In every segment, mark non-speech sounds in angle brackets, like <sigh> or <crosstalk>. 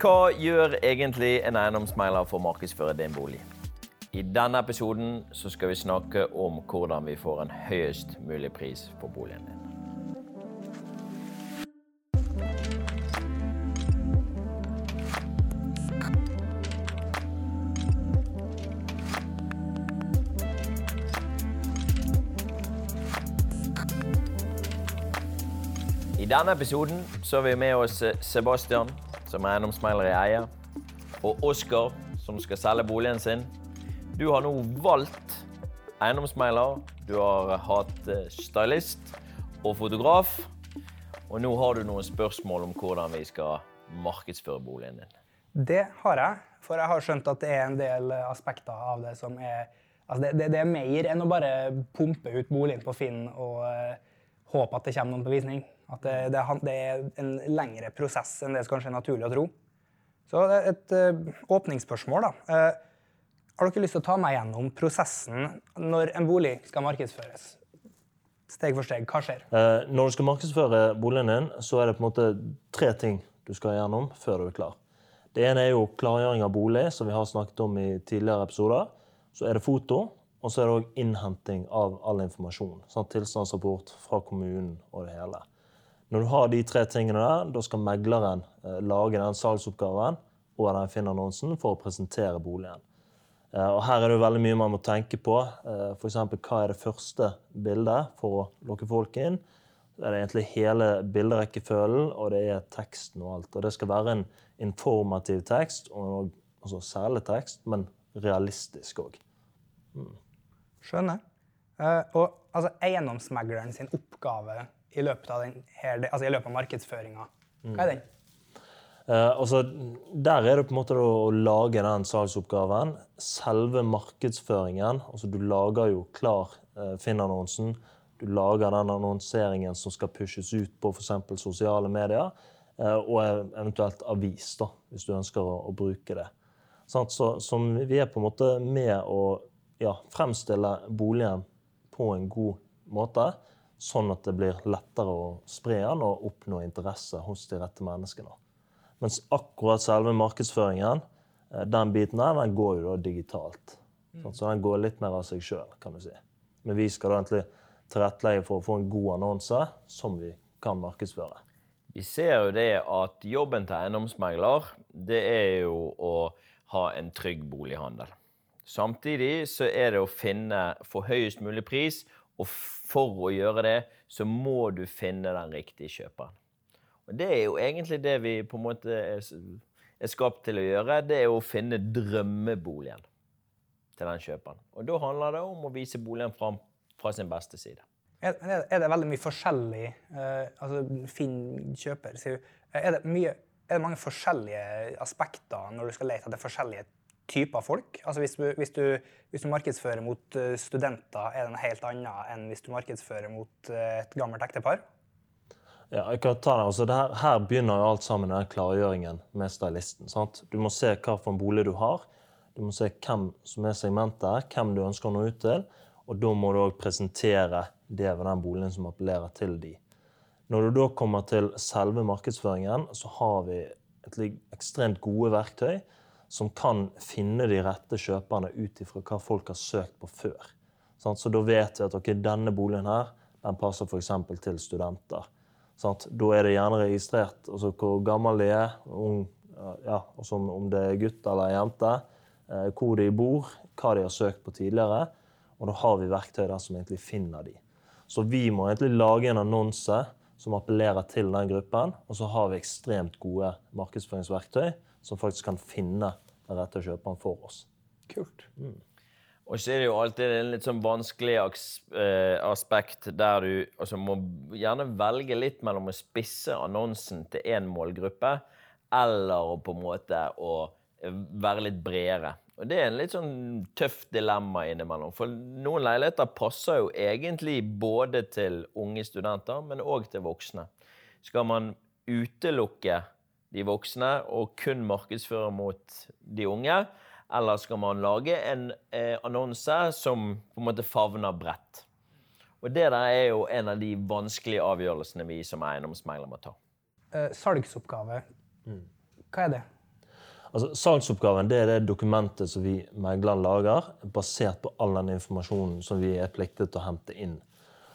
Hva gjør egentlig en eiendomsmegler for å markedsføre din bolig? I denne episoden skal vi snakke om hvordan vi får en høyest mulig pris på boligen din. I denne episoden så har vi med oss Sebastian, som er eiendomsmegler i Eie, og Oskar, som skal selge boligen sin. Du har nå valgt eiendomsmegler, du har hatt eh, stylist og fotograf, og nå har du noen spørsmål om hvordan vi skal markedsføre boligen din. Det har jeg, for jeg har skjønt at det er en del aspekter av det som er Altså det, det, det er mer enn å bare pumpe ut boligen på Finn og uh, håpe at det kommer noen på visning. At det, det, det, er en lengre prosess enn det som kanskje er naturlig å tro. Så det er et uh, åpningsspørsmål. da. Uh, har dere lyst til å ta meg gjennom prosessen når en bolig skal markedsføres? Steg for steg, hva skjer? når du skal markedsføre boligen din, så er det på en måte tre ting du skal gjennom før du er klar. Det ene er jo klargjøring av bolig, som vi har snakket om i tidligere episoder. Så er det foto, og så er det òg innhenting av all informasjon. Sånn tilstandsrapport fra kommunen og det hele. Når du har de tre tingene der, da skal megleren eh, lage den salgsoppgaven og den Finn-annonsen for å presentere boligen. Eh, og her er det veldig mye man må tenke på. Eh, F.eks. hva er det første bildet for å lokke folk inn? Det er egentlig hele bilderekkefølgen, og det er teksten og alt. Og det skal være en informativ tekst, og altså særlig tekst, men realistisk òg. Mm. Skjønner. Uh, og altså, eiendomsmegleren sin oppgave i løpet av, her, altså, i løpet av markedsføringa, hva er den? Uh, altså, der er det på en måte å lage den salgsoppgaven. Selve markedsføringen. altså Du lager jo klar uh, Finn-annonsen. Du lager den annonseringen som skal pushes ut på f.eks. sosiale medier. Uh, og eventuelt avis, da, hvis du ønsker å, å bruke det. Så, så, vi er på en måte med å ja, fremstille boligen på en god måte, sånn at det blir lettere å spre den og oppnå interesse hos de rette menneskene. Mens akkurat selve markedsføringen, eh, den biten her, den går jo da digitalt. Mm. Så den går litt mer av seg sjøl, kan du si. Men vi skal da egentlig tilrettelegge for å få en god annonse som vi kan markedsføre. Vi ser jo det at jobben til eiendomsmegler, det er jo å ha en trygg bolighandel. Samtidig så er det å finne for høyest mulig pris, og for å gjøre det så må du finne den riktige kjøperen. Og Det er jo egentlig det vi på en måte er skapt til å gjøre. Det er å finne drømmeboligen til den kjøperen. Og Da handler det om å vise boligen fram fra sin beste side. Er det, veldig mye forskjellig uh, altså Finn kjøper, sier du. Er det mye er det mange forskjellige aspekter når du skal lete etter forskjellige typer folk. Altså hvis hvis, du, hvis du, markedsfører mot eh, studenter, er det noe helt annet enn hvis du markedsfører mot eh, et gammelt ektepar? Ja, jeg kan ta det. Altså, det her, her, begynner jo alt sammen den klargjøringen med stylisten. Sant? Du må se hva for en bolig du har. Du må se hvem som er segmentet, hvem du ønsker å nå ut til. Og da må du òg presentere det ved den boligen som appellerer til de. Når du da kommer til selve markedsføringen, så har vi et ekstremt gode verktøy som kan finne de rette kjøperne ut ifra hva folk har søkt på før. Så da vet vi at okay, denne boligen her, den passer f.eks. til studenter. Da er det gjerne registrert altså hvor gammel de er, om, ja, om det er gutt eller jente, eh, hvor de bor, hva de har søkt på tidligere. Og da har vi verktøy der som egentlig finner de. Så vi må egentlig lage en annonse som appellerer til den gruppen. Og så har vi ekstremt gode markedsføringsverktøy som faktisk kan finne den rette kjøperen for oss. Kult. Mm. Og så er det jo alltid en litt sånn vanskelig eh, aspekt der du altså, må gjerne velge litt mellom å spisse annonsen til én målgruppe, eller å på en måte å være litt bredere. Og Det er en litt sånn tøff dilemma innimellom. For noen leiligheter passer jo egentlig både til unge studenter, men òg til voksne. Skal man utelukke de voksne og kun markedsføre mot de unge? Eller skal man lage en eh, annonse som på en måte favner bredt? Og Det der er jo en av de vanskelige avgjørelsene vi som eiendomsmegler må ta. Eh, salgsoppgave, mm. hva er det? Altså, Salgsoppgaven det er det dokumentet som vi megleren lager, basert på all den informasjonen som vi er pliktet til å hente inn.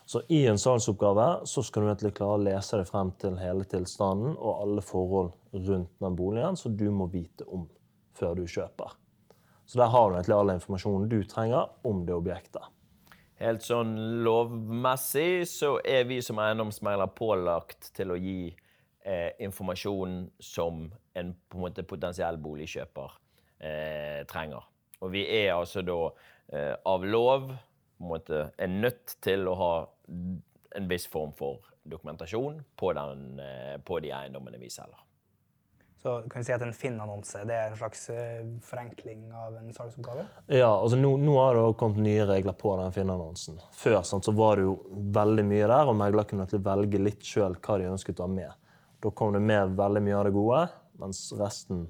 Så I en salgsoppgave så skal du egentlig klare å lese deg frem til hele tilstanden og alle forhold rundt den boligen som du må vite om før du kjøper. Så der har du egentlig all informasjonen du trenger om det objektet. Helt sånn lovmessig så er vi som eiendomsmegler pålagt til å gi eh, informasjon som en en måte potensiell boligkjøper eh, trenger. Og vi er altså da eh, av lov en måte er nødt til å ha en viss form for dokumentasjon på, den, eh, på de eiendommene vi selger. Så kan vi si at En Finn-annonse det er en slags eh, forenkling av en salgsoppgave? Ja, altså nå, nå har det kommet nye regler på den Finn-annonsen. Før sant, så var det jo veldig mye der, og megler kunne velge litt sjøl hva de ønsket å ha med. Da kom det med veldig mye av det gode, mens resten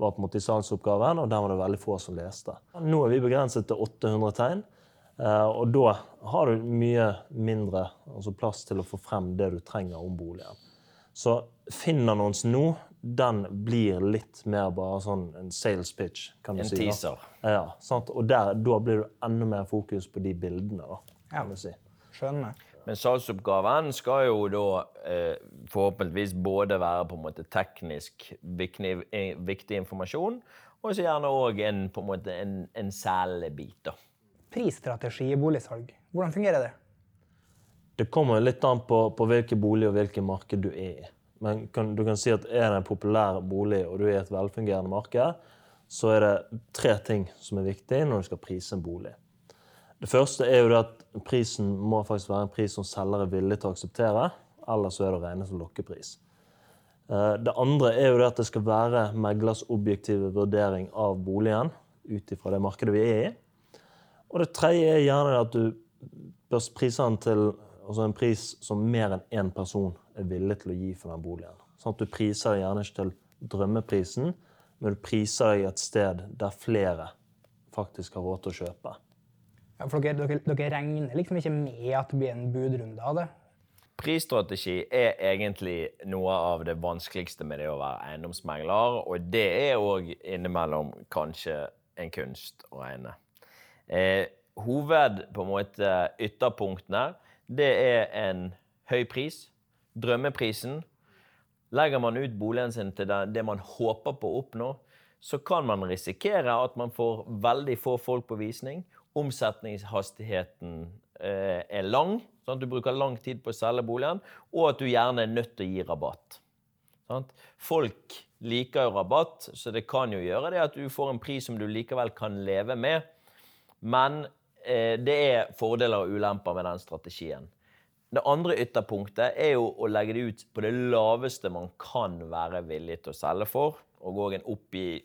var på en måte i salgsoppgaven, og der var det veldig få som leste. Nå er vi begrenset til 800 tegn, og da har du mye mindre altså plass til å få frem det du trenger om boligen. Så Finn-annonsen nå den blir litt mer bare sånn en sales pitch. kan du En si. En teaser. Ja, sant? Og der, da blir det enda mer fokus på de bildene, da, kan Ja. du si. Skjønner. Men salgsoppgaven skal jo da eh, forhåpentligvis både være på en måte teknisk viktig, eh, viktig informasjon, og så gjerne òg en, på en, en, en selebit. da. Prisstrategi i boligsalg, hvordan fungerer det? Det kommer litt an på, på hvilken bolig og hvilket marked du er i. Men kan, du kan si at er det en populær bolig og du er i et velfungerende marked, så er det tre ting som er viktig når du skal prise en bolig. Det første er jo at prisen må faktisk være en pris som selger er villig til å akseptere. Ellers er det å regne som lokkepris. Eh, Det andre er jo at det skal være meglers objektive vurdering av boligen ut ifra det markedet vi er i. Og det tredje er gjerne at du bør prise den til altså en pris som mer enn én person er villig til å gi for den boligen. Sånn at du priser deg gjerne ikke til drømmeprisen, men du priser deg et sted der flere faktisk har råd til å kjøpe. Ja, for dere, dere, dere regner liksom ikke med at det blir en budrunde av det? Prisstrategi er egentlig noe av det vanskeligste med det å være eiendomsmegler, og det er òg innimellom kanskje en kunst å regne. Eh, hoved på en måte ytterpunktene, det er en høy pris, drømmeprisen. Legger man ut boligen sin til det, man håper på å oppnå, så kan man risikere at man får veldig få folk på visning. Omsetningshastigheten eh, er lang, sånn at du bruker lang tid på å selge boligen, og at du gjerne er nødt til å gi rabatt. Sant? Folk liker jo rabatt, så det kan jo gjøre det at du får en pris som du likevel kan leve med. Men eh, det er fordeler og ulemper med den strategien. Det andre ytterpunktet er jo å legge det ut på det laveste man kan være villig til å selge for, og òg en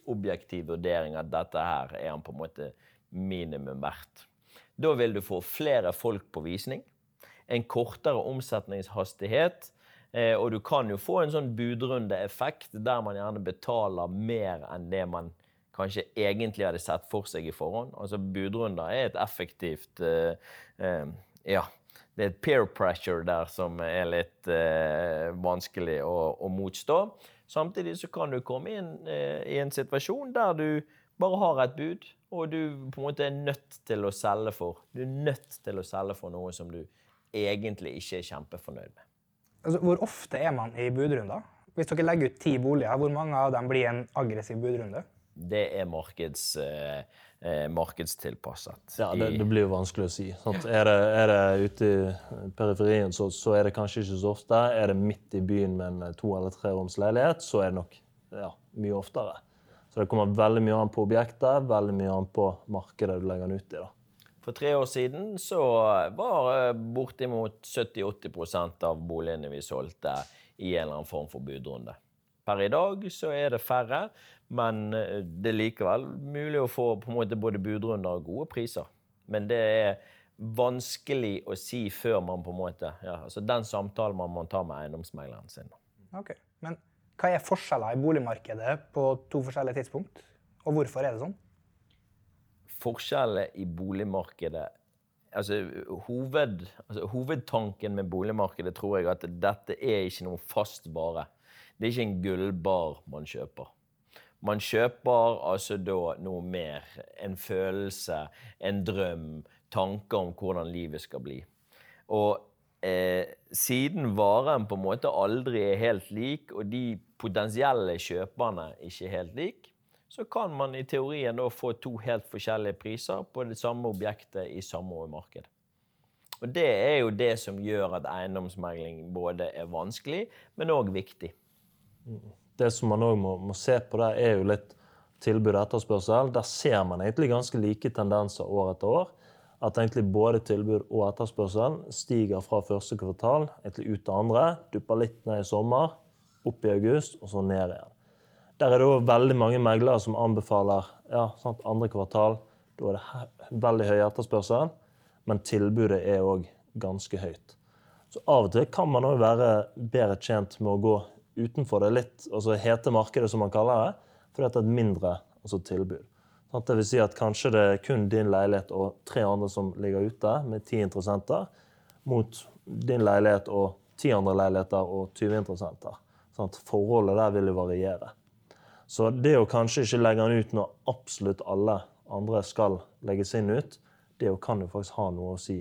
objektiv vurdering at dette her er han på en måte minimum verdt. Da vil du få flere folk på visning, en kortere omsetningshastighet, eh, og du kan jo få en sånn budrundeeffekt der man gjerne betaler mer enn det man kanskje egentlig hadde sett for seg i forhånd. Altså Budrunder er et effektivt uh, uh, Ja, det er et peer pressure der som er litt uh, vanskelig å, å, motstå. Samtidig så kan du komme inn i en situasjon der du bare har et bud, og du på en måte er nødt til å selge for. Du er nødt til å selge for noe som du egentlig ikke er kjempefornøyd med. Altså, hvor ofte er man i budrunder? Hvis dere legger ut ti boliger, hvor mange av dem blir en aggressiv budrunde? Det er markeds, eh, eh, markedstilpasset. Ja, det, det blir jo vanskelig å si. Er, det, er det ute i periferien, så, så er det kanskje ikke så ofte. Er det midt i byen med en to- eller treroms leilighet, så er det nok ja, mye oftere. Så det kommer veldig mye an på objektet, veldig mye an på markedet du legger den ut i. da. For tre år siden så var eh, bortimot 70-80% av boligene vi solgte, i en eller annen form for budrunde. Per i dag så er det færre, men eh, det er likevel mulig å få på en måte både budrunder og gode priser. Men det er vanskelig å si før man på en måte ja, altså Den samtalen man må ta med eiendomsmegleren sin. Ok, Men hva er forskjeller i boligmarkedet på to forskjellige tidspunkt? Og hvorfor er det sånn? forskjellene i boligmarkedet altså, hoved, altså, Hovedtanken med boligmarkedet tror jeg at dette er ikke noe fast vare. Det er ikke en gullbar man kjøper. Man kjøper altså da noe mer. En følelse, en drøm, tanker om hvordan livet skal bli. Og eh, siden varen på en måte aldri er helt lik, og de potensielle kjøperne ikke er helt lik, så kan man i teorien da få to helt forskjellige priser på det samme objektet i samme marked. Og Det er jo det som gjør at eiendomsmegling både er vanskelig, men òg viktig. Det som man òg må, må, se på, der er jo litt tilbud og etterspørsel. Der ser man egentlig ganske like tendenser år etter år. At egentlig både tilbud og etterspørsel stiger fra første kvartal egentlig ut til andre. Dupper litt ned i sommer, opp i august, og så ned igjen. Der er det òg veldig mange meglere som anbefaler ja, sant, andre kvartal. Da er det veldig høy etterspørsel, men tilbudet er òg ganske høyt. Så av og til kan man òg være bedre tjent med å gå utenfor det litt altså hete markedet, som man kaller det, fordi det er et mindre altså tilbud. Sånn, det vil si at kanskje det er kun din leilighet og tre andre som ligger ute, med ti interessenter, mot din leilighet og ti andre leiligheter og 20 interessenter. Sånn, forholdet der vil jo variere. Så det å kanskje ikke legge den ut når absolutt alle andre skal legges inn ut, det kan jo faktisk ha noe å si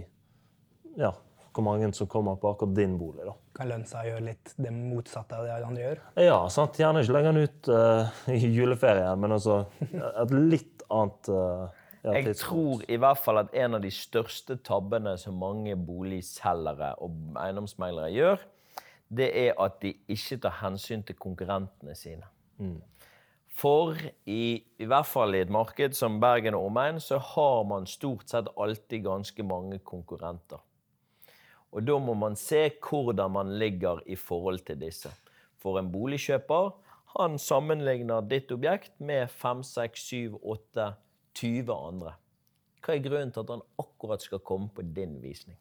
ja, hvor mange som kommer på akkurat din bolig. da. Kan lønne seg å gjøre litt det motsatte av det alle andre gjør? Ja, sant. Gjerne ikke legge den ut uh, <laughs> i juleferien, men altså et litt annet uh, ja, Jeg tror i hvert fall at en av de største tabbene som mange boligselgere og eiendomsmeglere gjør, det er at de ikke tar hensyn til konkurrentene sine. Mm. For i, i hvert fall i et marked som Bergen og omegn, så har man stort sett alltid ganske mange konkurrenter. Og da må man se hvordan man ligger i forhold til disse. For en boligkjøper han sammenligner ditt objekt med 5, 6, 7, 8, 20 andre. Hva er grunnen til at han akkurat skal komme på din visning?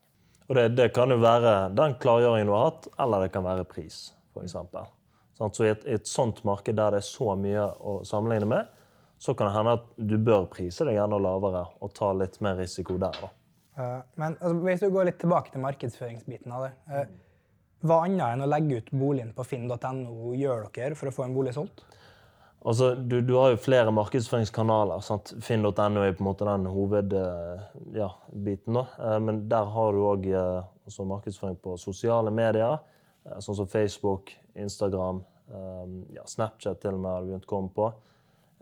Og det, det kan jo være den klargjøringen du har hatt, eller det kan være pris, f.eks. Så i et, et, sånt marked der det er så mye å sammenligne med, så kan det hende at du bør prise deg enda lavere og ta litt mer risiko der. da. Uh, men altså, hvis du går litt tilbake til markedsføringsbiten av det. Uh, hva annet enn å legge ut boligen på finn.no gjør dere for å få en bolig solgt? Altså, du, du har jo flere markedsføringskanaler. Finn.no er på en måte den hovedbiten. Ja, uh, men der har du òg markedsføring på sosiale medier, sånn som Facebook, Instagram, ja, Snapchat til og med har du begynt å komme på.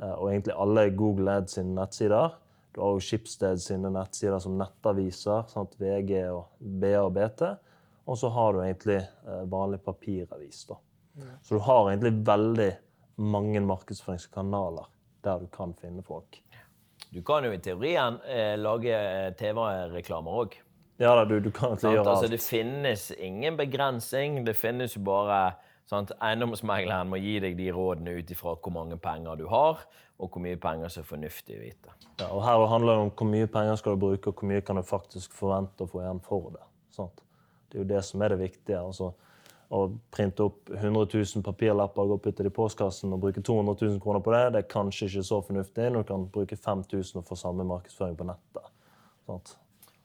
Og egentlig alle Google Ads sine nettsider. Du har jo Schibsted sine nettsider som nettaviser. Sant? VG og BA og BT. Og så har du egentlig uh, vanlig papiravis. da. Mm. Så du har egentlig veldig mange markedsføringskanaler der du kan finne folk. Du kan jo i teorien eh, lage eh, TV-reklamer òg. Ja da, du, du kan gjøre alt. Altså, det finnes ingen begrensning. Det finnes jo bare Sant? Eiendomsmegleren må gi deg de rådene ut ifra hvor mange penger du har, og hvor mye penger som er fornuftig å vite. Ja, og Her handler det om hvor mye penger skal du bruke, og hvor mye kan du faktisk forvente å få igjen for det. Sant? Det er jo det som er det viktige. altså å printe opp 100 000 papirlapper og putte det i postkassen og bruke 200 000 kroner på det, det er kanskje ikke så fornuftig når du kan bruke 5000 og få samme markedsføring på nettet. Sant?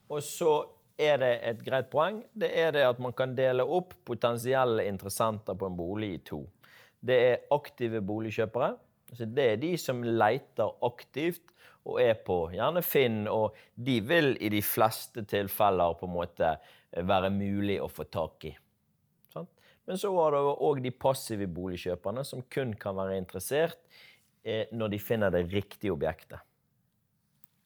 Og så er det et greit poeng, det er det at man kan dele opp potensielle interessenter på en bolig i to. Det er aktive boligkjøpere. Altså det er de som leter aktivt og er på gjerne Finn, og de vil i de fleste tilfeller på en måte være mulig å få tak i. Men så har det òg de passive boligkjøperne som kun kan være interessert eh, når de finner det riktige objektet.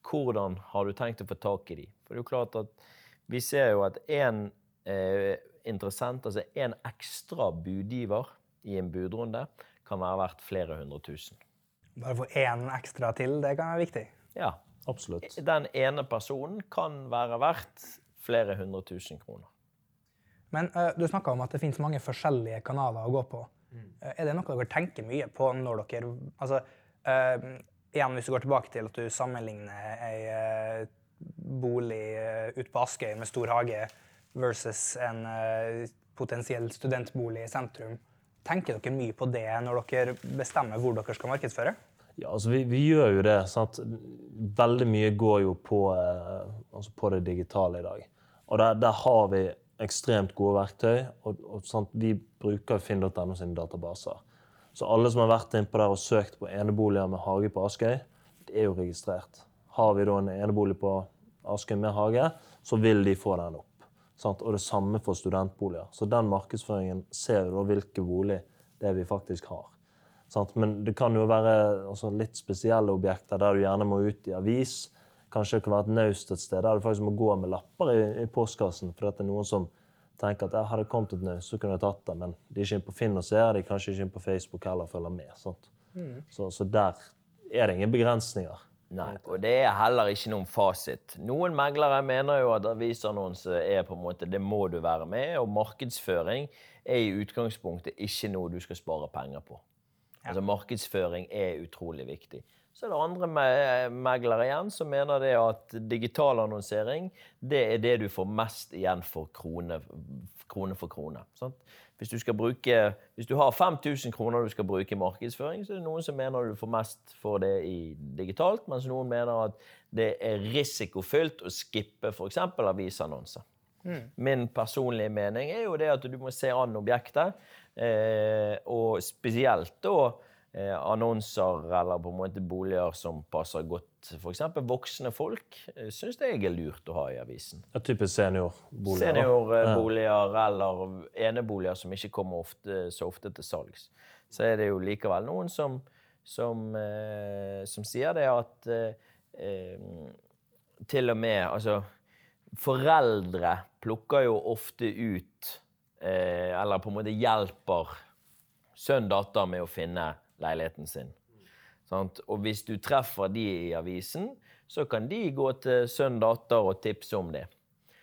Hvordan har du tenkt å få tak i de? For det er jo klart at vi ser jo at én eh, interessent, altså én ekstra budgiver i en budrunde, kan være verdt flere hundre tusen. Bare få én ekstra til, det kan være viktig? Ja, absolutt. Den ene personen kan være verdt flere hundre tusen kroner. Men uh, du snakka om at det finnes mange forskjellige kanaler å gå på. Mm. Uh, er det noe dere tenker mye på når dere altså, uh, Igjen, hvis du går tilbake til at du sammenligner ei bolig eh, ute på Askøy med stor hage versus en eh, potensiell studentbolig i sentrum. Tenker dere mye på det når dere bestemmer hvor dere skal markedsføre? Ja, altså vi, vi gjør jo det. Sant? Veldig mye går jo på, eh, altså på det digitale i dag. Og der, der, har vi ekstremt gode verktøy. og, og Vi bruker finn.no sine databaser. Så alle som har vært innpå der og søkt på eneboliger med hage på Askøy, det er jo registrert. Har vi da en enebolig på Askøy med hage, så vil de få den opp. Sant? Og det samme for studentboliger. Så den markedsføringen ser jo da hvilke bolig det vi faktisk har. Sant? Men det kan jo være altså, litt spesielle objekter der du gjerne må ut i avis. Kanskje det kan være et naust et sted der du faktisk må gå med lapper i, i postkassen fordi det er noen som tenker at jeg hadde kommet et naust, så kunne jeg tatt det. Men de er ikke inne på Finn og ser, de er kanskje ikke inne på Facebook heller og følger med. Sant? Så, så der er det ingen begrensninger. Nei, og det er heller ikke noen fasit. Noen meglere mener jo at avisannonse er på en måte, det må du være med, og markedsføring er i utgangspunktet ikke noe du skal spare penger på. Altså Markedsføring er utrolig viktig. Så er det andre me- meglere igjen som mener det at digital annonsering det er det du får mest igjen for krone, krone for krone. Sant? Hvis du, bruke, hvis du har 5000 kroner du skal bruke i markedsføring, så er det noen som mener du får mest for det i digitalt, mens noen mener at det er risikofylt å skippe f.eks. avisannonser. Min personlige mening er jo det at du må se an objektet, eh, og spesielt da eh, annonser eller på en måte boliger som passer godt. F.eks. voksne folk eh, syns jeg er lurt å ha i avisen. Ja, typisk seniorboliger. Seniorboliger Seniorboliger eller eneboliger som ikke kommer ofte, så ofte til salgs. Så er det jo likevel noen som, som, eh, som sier det at eh, eh, til og med Altså, foreldre plukker jo ofte ut eh, Eller på en måte hjelper sønn datter med å finne leiligheten sin. Sant? Og hvis du treffer de i avisen, så kan de gå til sønn datter og tipse om det.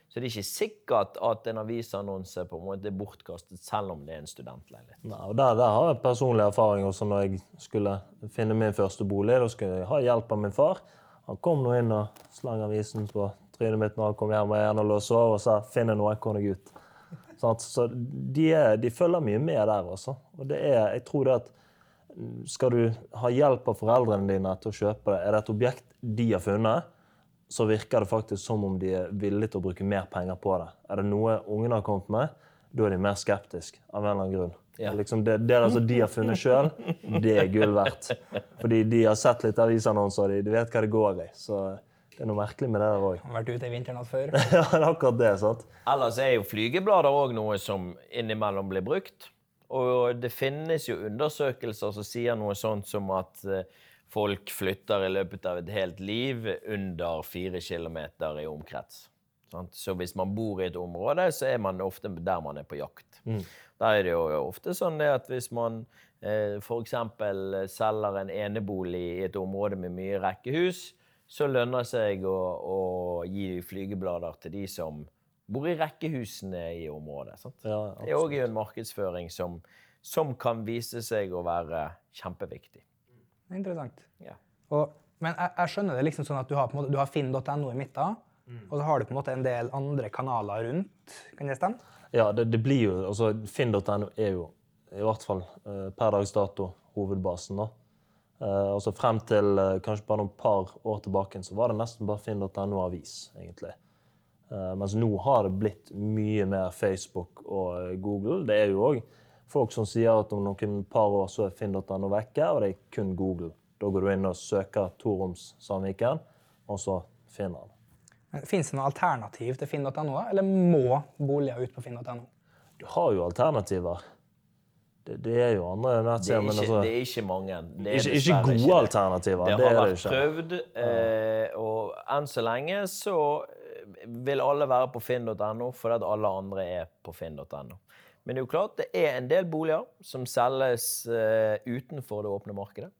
Så det er ikke sikkert at en avisannonse på en måte er bortkastet, selv om det er en studentleilighet. Nei, og der, der har jeg personlig erfaring også når jeg skulle finne min første bolig. Da skulle jeg ha hjelp av min far. Han kom nå inn og slang avisen på trynet mitt når han kom hjem og gjerne låste av og sa 'finn noe, kom deg ut'. Så de, er, de følger mye med der også. Og det er, jeg tror det at skal du ha hjelp av foreldrene dine til å kjøpe det, er det et objekt de har funnet, så virker det faktisk som om de er villige til å bruke mer penger på det. Er det noe ungene har kommet med, da er de mer skeptiske av en eller annen grunn. Ja. Liksom det, det altså de har funnet sjøl, det er gull verdt. Fordi de har sett litt avisannonser, og de, de vet hva det går i. Så det er noe merkelig med det der òg. Har vært ute i vinternatt før. <laughs> Ja, det er akkurat det. sant? Ellers er jo flygeblader òg noe som innimellom blir brukt. Og det finnes jo undersøkelser som sier noe sånt som at eh, folk flytter i løpet av et helt liv under fire kilometer i omkrets. Så hvis man bor i et område, så er man ofte der man er på jakt. Da er det jo ofte sånn at hvis man eh, f.eks. selger en enebolig i et område med mye rekkehus, så lønner det seg å, å gi flygeblader til de som bor i rekkehusene i området. Sant? Ja, det er òg en markedsføring som, som kan vise seg å være kjempeviktig. Interessant. Ja. Og, men jeg, jeg skjønner det liksom sånn at du har, måte, du har finn.no i midten, og så har du på en måte en del andre kanaler rundt. Kan det stemme? Ja, det, det blir jo altså Finn.no er jo i hvert fall eh, per dags dato hovedbasen. da. Uh, altså Frem til uh, kanskje bare noen par år tilbake så var det nesten bare Finn.no avis. egentlig. Eh, mens nå har det blitt mye mer Facebook og eh, Google. Det er jo òg folk som sier at om noen par år så er Finn.no vekke, og det er kun Google. Da går du inn og søker toroms Sandviken, og så finner han. Fins det noe alternativ til finn.no, eller må boliger ut på finn.no? Du har jo alternativer. Det, det er jo andre Det er, nettsider, men altså det er ikke mange. Det er Ikke, ikke gode ikke alternativer. Det Det, har det vært ikke. prøvd, eh, og enn så lenge så vil alle være på finn.no fordi at alle andre er på finn.no. Men det er jo klart det er en del boliger som selges uh, utenfor det åpne markedet.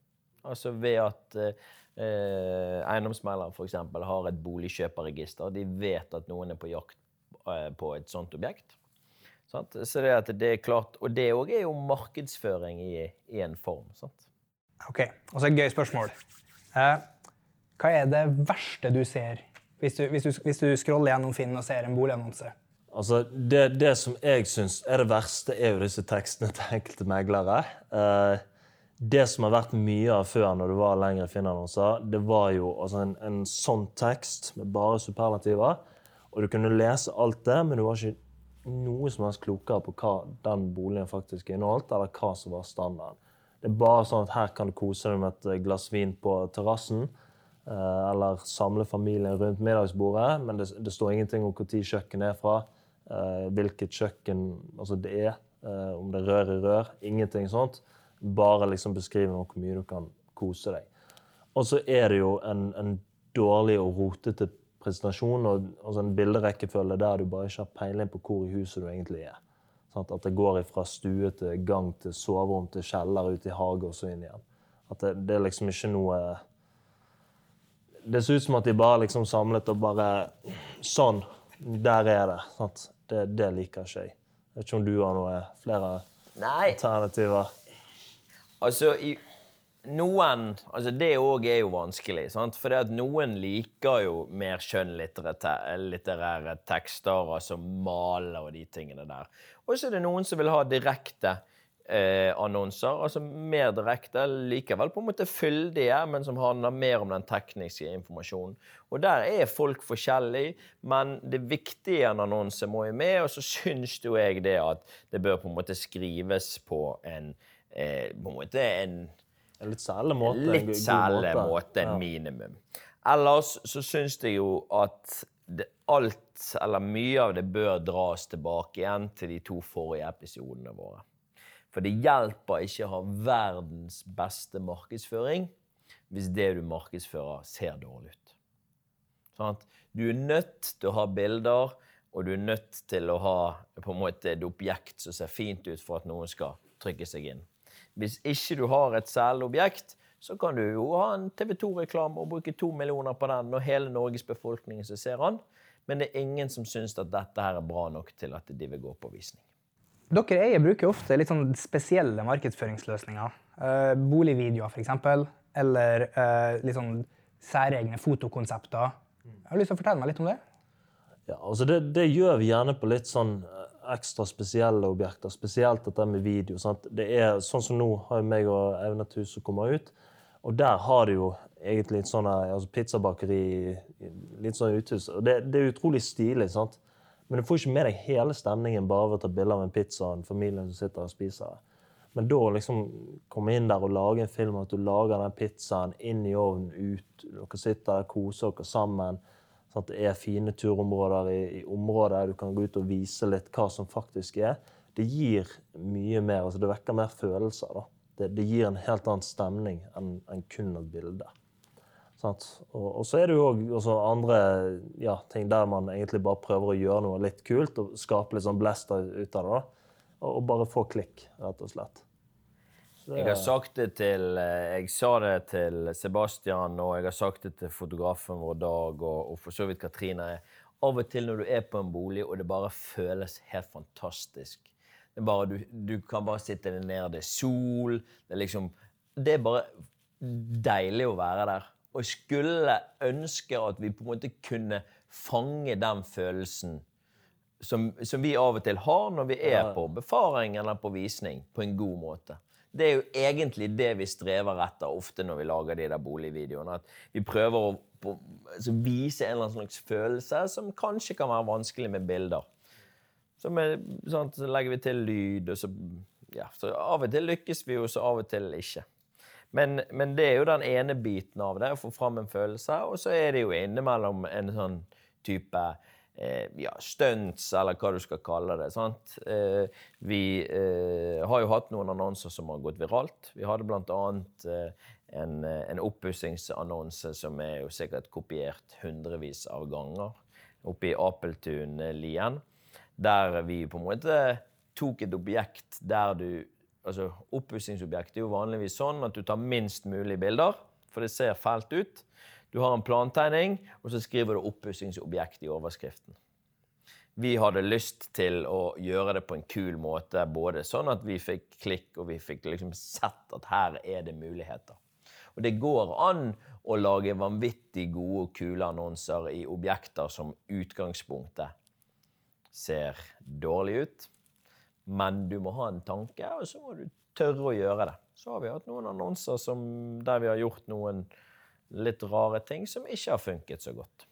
Altså ved at eh, eiendomsmeglere eiendomsmegleren f.eks. har et boligkjøperregister. De vet at noen er på jakt eh, på et sånt objekt. Sant? Så det, det er klart, Og det òg er jo markedsføring i, i en form. Sant? Ok, og så et gøy spørsmål. Eh, hva er det verste du ser hvis du, hvis, du, hvis du scroller gjennom Finn og ser en boligannonse? Altså, det, det som jeg syns er det verste, er jo disse tekstene til enkelte meglere. Eh, det som har vært mye av før, når det var lengre Finn-annonser, det var jo altså, en, en sånn tekst med bare superlativer. Og du kunne lese alt det, men du var ikke noe som helst klokere på hva den boligen faktisk inneholdt, eller hva som var standarden. Det er bare sånn at her kan du kose deg med et glass vin på terrassen. Eh, Eller samle familien rundt middagsbordet, men det, det står ingenting om når kjøkkenet er fra. eh, Hvilket kjøkken altså det er, eh, om det er rør i rør. Ingenting sånt. Bare liksom beskrive hvor mye du kan kose deg. Og så er det jo en, en dårlig og rotete presentasjon og altså en bilderekkefølge der du bare ikke har peiling på hvor i huset du egentlig er. Sånn At det går fra stue til gang til soverom til kjeller, ut i hage og så inn igjen. At det, det er liksom ikke noe Det ser ut som at de bare liksom samlet og bare Sånn. Der er det. Sant? Det, det liker ikke jeg. Jeg vet ikke om du har noe flere Nei, alternativer. altså i noen altså Det òg er jo vanskelig. sant? For noen liker jo mer skjønnlitterære tekster, altså maler og de tingene der. Og så er det noen som vil ha direkte eh, annonser, altså mer direkte, likevel på en måte fyldige, men som handler mer om den tekniske informasjonen. Og der er folk forskjellige, men det viktige i en annonse må jo med, og så syns jo jeg det at det bør på en måte skrives på en eh, på en måte en En litt særlig måte. litt særlig måte, måte, en Ja. minimum. Ellers så syns jeg jo at det, alt, eller mye av det, bør dras tilbake igjen til de to forrige episodene våre. For det hjelper ikke å ha verdens beste markedsføring hvis det du markedsfører, ser dårlig ut. Sant? Du er nødt til å ha bilder, og du er nødt til å ha måte et objekt som ser fint ut for at noen skal trykke seg inn. Hvis ikke du har et selobjekt, objekt, så kan du jo ha en TV 2-reklame og bruke to millioner på den når hele Norges befolkning som ser den. Men det er ingen som syns at dette her er bra nok til at de vil gå på visning. Dere eier bruker ofte litt sånn spesielle markedsføringsløsninger. Uh, boligvideoer, f.eks. Eller uh, litt sånn særegne fotokonsepter. Jeg har lyst til å fortelle meg litt om det. Ja, altså det, det gjør vi gjerne på litt sånn eh, ekstra spesielle objekter. Spesielt dette med video. Sant? Det er Sånn som nå har jeg og Aune et hus som kommer ut. Og der har de jo egentlig et sånn altså pizzabakeri litt sånn uthus. Og det, det er utrolig stilig. sant? Men du får ikke med deg hele stemningen bare ved å ta bilde av en pizza og en familie som sitter og spiser. Men da liksom komme inn der og lage en film, at du lager den pizzaen inn i ovnen, ut, dere sitter der, koser dere sammen. Sånn at det er fine turområder i, i området. Du kan gå ut og vise litt hva som faktisk er. Det gir mye mer. altså Det vekker mer følelser. da. Det, det gir en helt annen stemning enn en kun et bilde. Og, og så er det jo òg andre ja, ting der man egentlig bare prøver å gjøre noe litt kult og skape litt sånn blester ut av det. da. Og, og bare få klikk, rett og slett. Jeg har sagt det til eh, Jeg sa det til Sebastian, og jeg har sagt det til fotografen vår Dag, og, og for så vidt Katrine. Av og til når du er på en bolig, og det bare føles helt fantastisk bare, du, du kan bare sitte deg ned, det er sol Det er liksom Det er bare deilig å være der. Og jeg skulle ønske at vi på en måte kunne fange den følelsen som, som vi av og til har når vi er på befaring eller på visning, på en god måte. Det er jo egentlig det vi strever etter ofte når vi lager de der boligvideoene. At vi prøver å på, altså vise en eller annen slags følelse som kanskje kan være vanskelig med bilder. Så, med, sånn, så legger vi til lyd, og så, ja, så av og til lykkes vi jo, så av og til ikke. Men, men det er jo den ene biten av det, å få fram en følelse. Og så er det jo innimellom en sånn type eh, ja, stunts, eller hva du skal kalle det. sant? Eh, vi eh, har jo hatt noen annonser som har gått viralt. Vi hadde blant annet eh, en, eh, en oppussingsannonse som er jo sikkert kopiert hundrevis av ganger, oppe i Apeltun-lien, der vi på en måte tok et objekt der du altså Oppussingsobjekt er jo vanligvis sånn at du tar minst mulig bilder, for det ser fælt ut. Du har en plantegning, og så skriver du 'oppussingsobjekt' i overskriften. Vi hadde lyst til å gjøre det på en kul måte, både sånn at vi fikk klikk, og vi fikk liksom sett at her er det muligheter. Og det går an å lage vanvittig gode og kule annonser i objekter som utgangspunktet ser dårlig ut. Men du må ha en tanke, og så må du tørre å gjøre det. Så har vi hatt noen annonser som, der vi har gjort noen litt rare ting som ikke har funket så godt.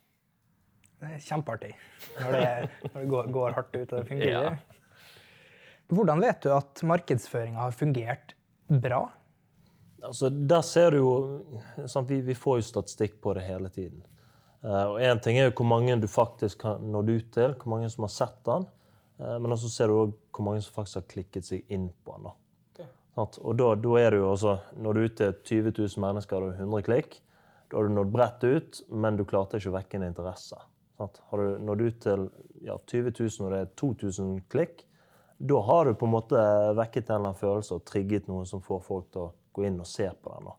Det er kjempeartig når det, når det går, går hardt ut og det fungerer. Ja. Hvordan vet du at markedsføringa har fungert bra? Altså, der ser du jo sant, vi, vi, får jo statistikk på det hele tiden. Uh, og Én ting er jo hvor mange du faktisk har nådd ut til, hvor mange som har sett den. Uh, men så ser du òg hvor mange som faktisk har klikket seg inn på den. da. Og da, da, er du jo også, Når du er ute til 20 000 mennesker og 100 klikk, da har du nådd bredt ut, men du klarte ikke å vekke en interesse. Sant? Har du nådd ut til ja, 20 000 og det er 2000 klikk, da har du på en måte vekket en eller annen følelse og trigget noe som får folk til å gå inn og se på den. Da.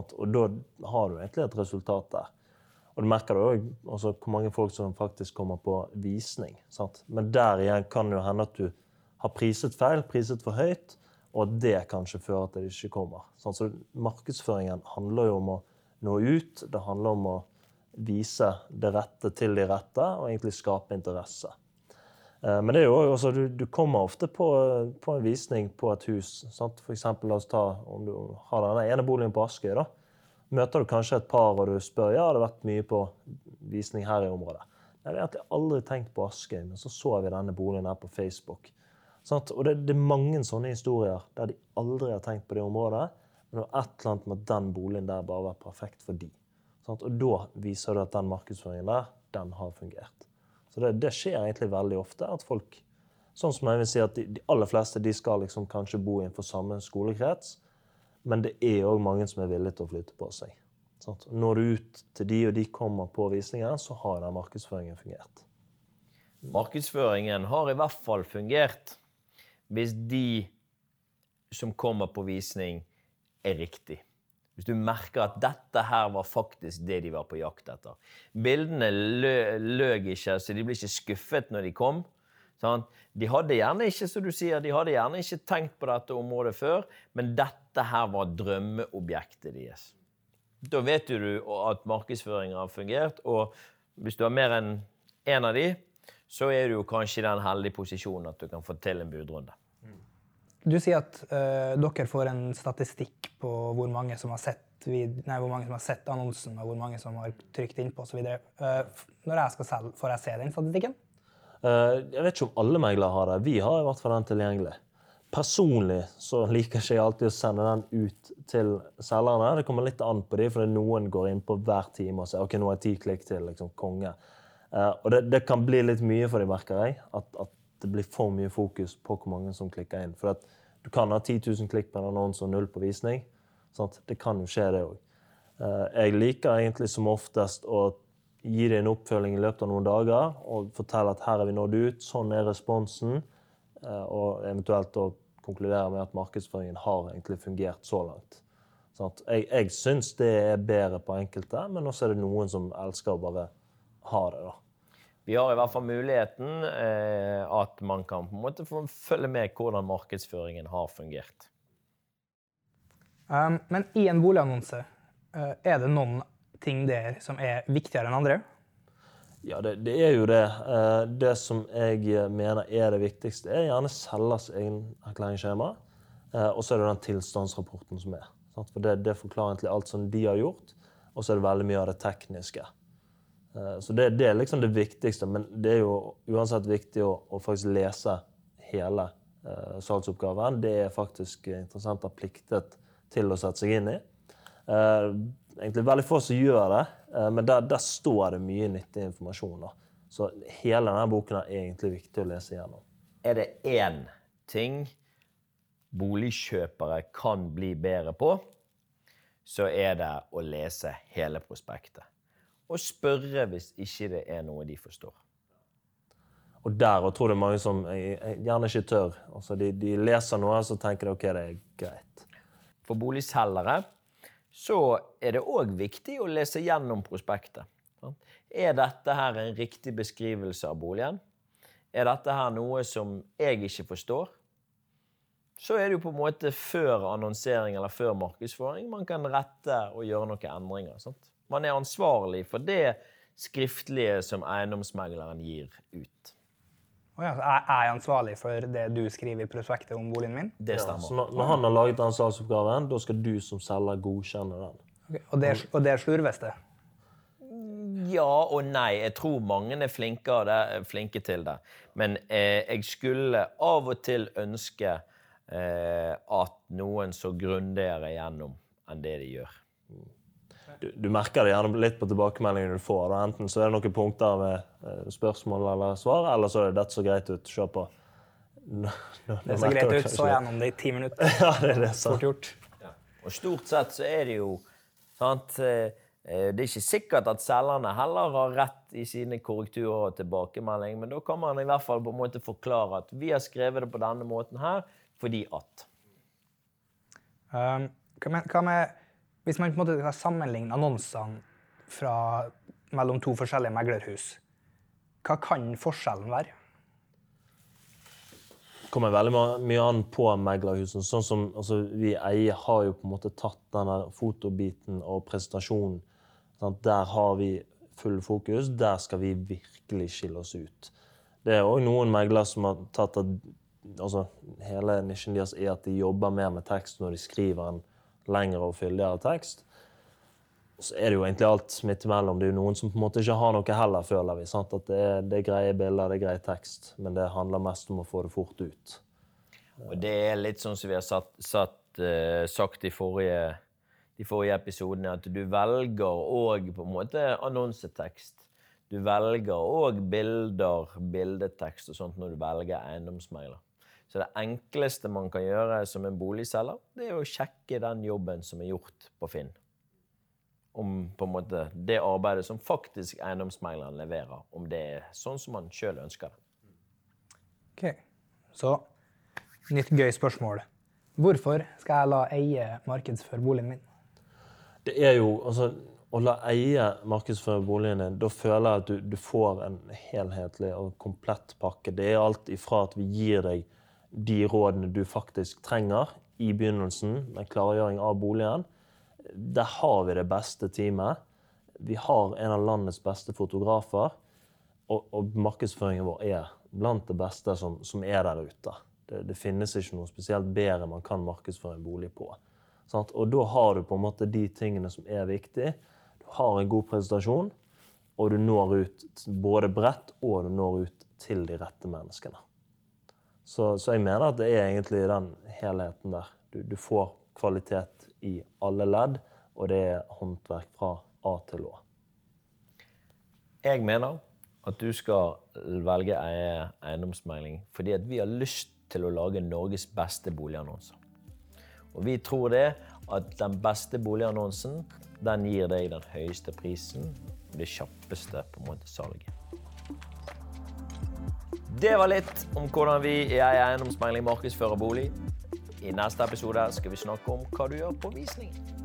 Og da har du egentlig et resultat der. Og du merker det òg hvor mange folk som faktisk kommer på visning. Sant? Men der igjen kan det jo hende at du har priset feil, priset for høyt, og at det kanskje fører til at det ikke kommer. Sant? Så markedsføringen handler jo om å nå ut. Det handler om å vise det rette til de rette, og egentlig skape interesse. Eh, men det er jo også, du, du kommer ofte på, på, en visning på et hus. Sant? For eksempel, la oss ta om du har denne ene boligen på Askøy. Møter du kanskje et par og du spør ja, det har vært mye på visning her i området. Jeg har egentlig aldri tenkt på Askøy, men så så vi denne boligen her på Facebook. Sant? Og det, det, er mange sånne historier der de aldri har tenkt på det området. Men det var et eller annet med at den boligen der bare var perfekt for de. Sant? Og da viser du at den markedsføringen der, den har fungert. Så det, det, skjer egentlig veldig ofte at folk Sånn som jeg vil si at de, de aller fleste de skal liksom kanskje bo innenfor samme skolekrets, men det er òg mange som er villige til å flytte på seg. Sant? Når ut til de, og de kommer på visninger, så har den markedsføringen fungert. Markedsføringen har i hvert fall fungert hvis de som kommer på visning, er riktig. Hvis du merker at dette her var faktisk det de var på jakt etter. Bildene lø, løg ikke, så de ble ikke skuffet når de kom. Sant? De hadde gjerne ikke som du sier, de hadde gjerne ikke tenkt på dette området før, men dette her var drømmeobjektet deres. Da vet du at markedsføringen har fungert, og hvis du har mer enn én en av de, så er du jo kanskje i den heldige posisjonen at du kan få til en budrunde. Du sier at uh, dere får en statistikk på hvor mange som har sett, vid, nei, hvor mange som har sett annonsen, og hvor mange som har trykt innpå osv. Uh, når jeg skal selge, får jeg se den statistikken? Uh, jeg vet ikke om alle meglere har det. Vi har i hvert fall den tilgjengelig. Personlig så liker ikke jeg alltid å sende den ut til selgerne. Det kommer litt an på dem, for noen går inn på hver time og sier ok, nå er ti klikk til liksom, konge. Uh, og det, det, kan bli litt mye for dem, merker jeg. At, at det blir for mye fokus på hvor mange som klikker inn. For du kan ha 10 000 klikk på en annonse og null på visning. Sant? Det kan jo skje, det òg. Eh, jeg liker egentlig som oftest å gi deg en oppfølging i løpet av noen dager og fortelle at her er vi nådd ut, sånn er responsen, eh, og eventuelt å konkludere med at markedsføringen har egentlig fungert så langt. Sånn jeg jeg syns det er bedre på enkelte, men også er det noen som elsker å bare ha det. da vi har i hvert fall muligheten eh, at man kan på en måte få følge med hvordan markedsføringen har fungert. Um, men i en boligannonse, uh, er det noen ting der som er viktigere enn andre? Ja, det, det er jo det. Uh, det som jeg mener er det viktigste, er gjerne selgers egen erklæringsskjema. Uh, og så er det den tilstandsrapporten som er. For det, det forklarer egentlig alt som de har gjort, og så er det veldig mye av det tekniske. Eh, så det, det, er liksom det viktigste. Men det er jo uansett viktig å, å faktisk lese hele salgsoppgaven. Det er faktisk interessant å pliktet til å sette seg inn i. Egentlig veldig få som gjør det, uh, men der, der, står det mye nyttig informasjon. Da. Så hele denne boken er egentlig viktig å lese igjennom. Er det én ting boligkjøpere kan bli bedre på, så er det å lese hele prospektet og spørre hvis ikke det er noe de forstår. Og der og tror det er mange som gjerne ikke tør. Altså de, de, leser noe, så tenker de OK, det er greit. For boligselgere så er det òg viktig å lese gjennom prospektet. Er dette her en riktig beskrivelse av boligen? Er dette her noe som jeg ikke forstår? Så er det jo på en måte før annonsering eller før markedsføring man kan rette og gjøre noen endringer. Sant? Man er ansvarlig for det skriftlige som eiendomsmegleren gir ut. Oh ja, er jeg ansvarlig for det du skriver i prospektet om boligen min? Det stemmer. Ja, når, når han har laget den salgsoppgaven, da skal du som selger godkjenne den. Okay, og det, og det slurves det? Ja og nei. Jeg tror mange er flinke, det, flinke til det. Men eh, jeg skulle av og til ønske eh, at noen så grundigere gjennom enn det de gjør. Du, du merker det gjerne litt på tilbakemeldingene du får. Da. Enten så er det noen punkter med eh, spørsmål eller svar, eller så er det 'dette så greit ut'. Se på. Nå- nå- Det ser greit ut. Så gjennom det i ti minutter. <laughs> Ja, det er det. Fort gjort. Og stort sett så er det jo sant, eh, eh, Det er ikke sikkert at selgerne heller har rett i sine korrekturer og tilbakemelding, men da kan man i hvert fall på en måte forklare at vi har skrevet det på denne måten her fordi at. Um, hva med, hva med Hvis man på en måte skal sammenligne annonsene fra, mellom to forskjellige meglerhus, hva kan forskjellen være? Det kommer veldig mye an på meglerhusene. Sånn som altså, vi eier har jo på en måte tatt denne fotobiten og presentasjonen. Sant? Der har vi full fokus. Der skal vi virkelig skille oss ut. Det er òg noen meglere som har tatt at altså, Hele nisjen deres er at de jobber mer med tekst når de skriver en lengre og fyldigere tekst. Så er det jo egentlig alt midt imellom. Det er jo noen som på en måte ikke har noe heller, føler vi. Sant? At det er, det er greie bilder, det er grei tekst, men det handler mest om å få det fort ut. Og det er litt sånn som vi har satt, satt, uh, sagt i forrige, de forrige episodene, at du velger òg på en måte annonsetekst. Du velger òg bilder, bildetekst og sånt når du velger eiendomsmegler. Så det enkleste man kan gjøre som en boligselger, det er å sjekke den jobben som er gjort på Finn. Om på en måte det arbeidet som faktisk eiendomsmegleren leverer, om det er sånn som man sjøl ønsker det. Ok, Så nytt gøy spørsmål. Hvorfor skal jeg la eie markedsføre boligen min? Det er jo altså Å la eie markedsføre boligen din, da føler jeg at du, du får en helhetlig og komplett pakke. Det er alt ifra at vi gir deg de rådene du faktisk trenger i begynnelsen, med klargjøring av boligen. Der har vi det beste teamet. Vi har en av landets beste fotografer. Og, og markedsføringen vår er blant det beste som, som er der ute. Det, det finnes ikke noe spesielt bedre man kan markedsføre en bolig på. Sant? Og da har du på en måte de tingene som er viktige. Du har en god presentasjon, og du når ut både bredt og du når ut til de rette menneskene. Så, så jeg mener at det er egentlig den helheten der. Du, du får kvalitet i alle ledd, og det er håndverk fra A til Å. Jeg mener at du skal velge eie eiendomsmegling fordi at vi har lyst til å lage Norges beste boligannonser. Og vi tror det at den beste boligannonsen den gir deg den høyeste prisen og det kjappeste på en måte salget. Det var litt om hvordan vi i Ei eiendomsmegling markedsfører bolig. I neste episode skal vi snakke om hva du gjør på visningen.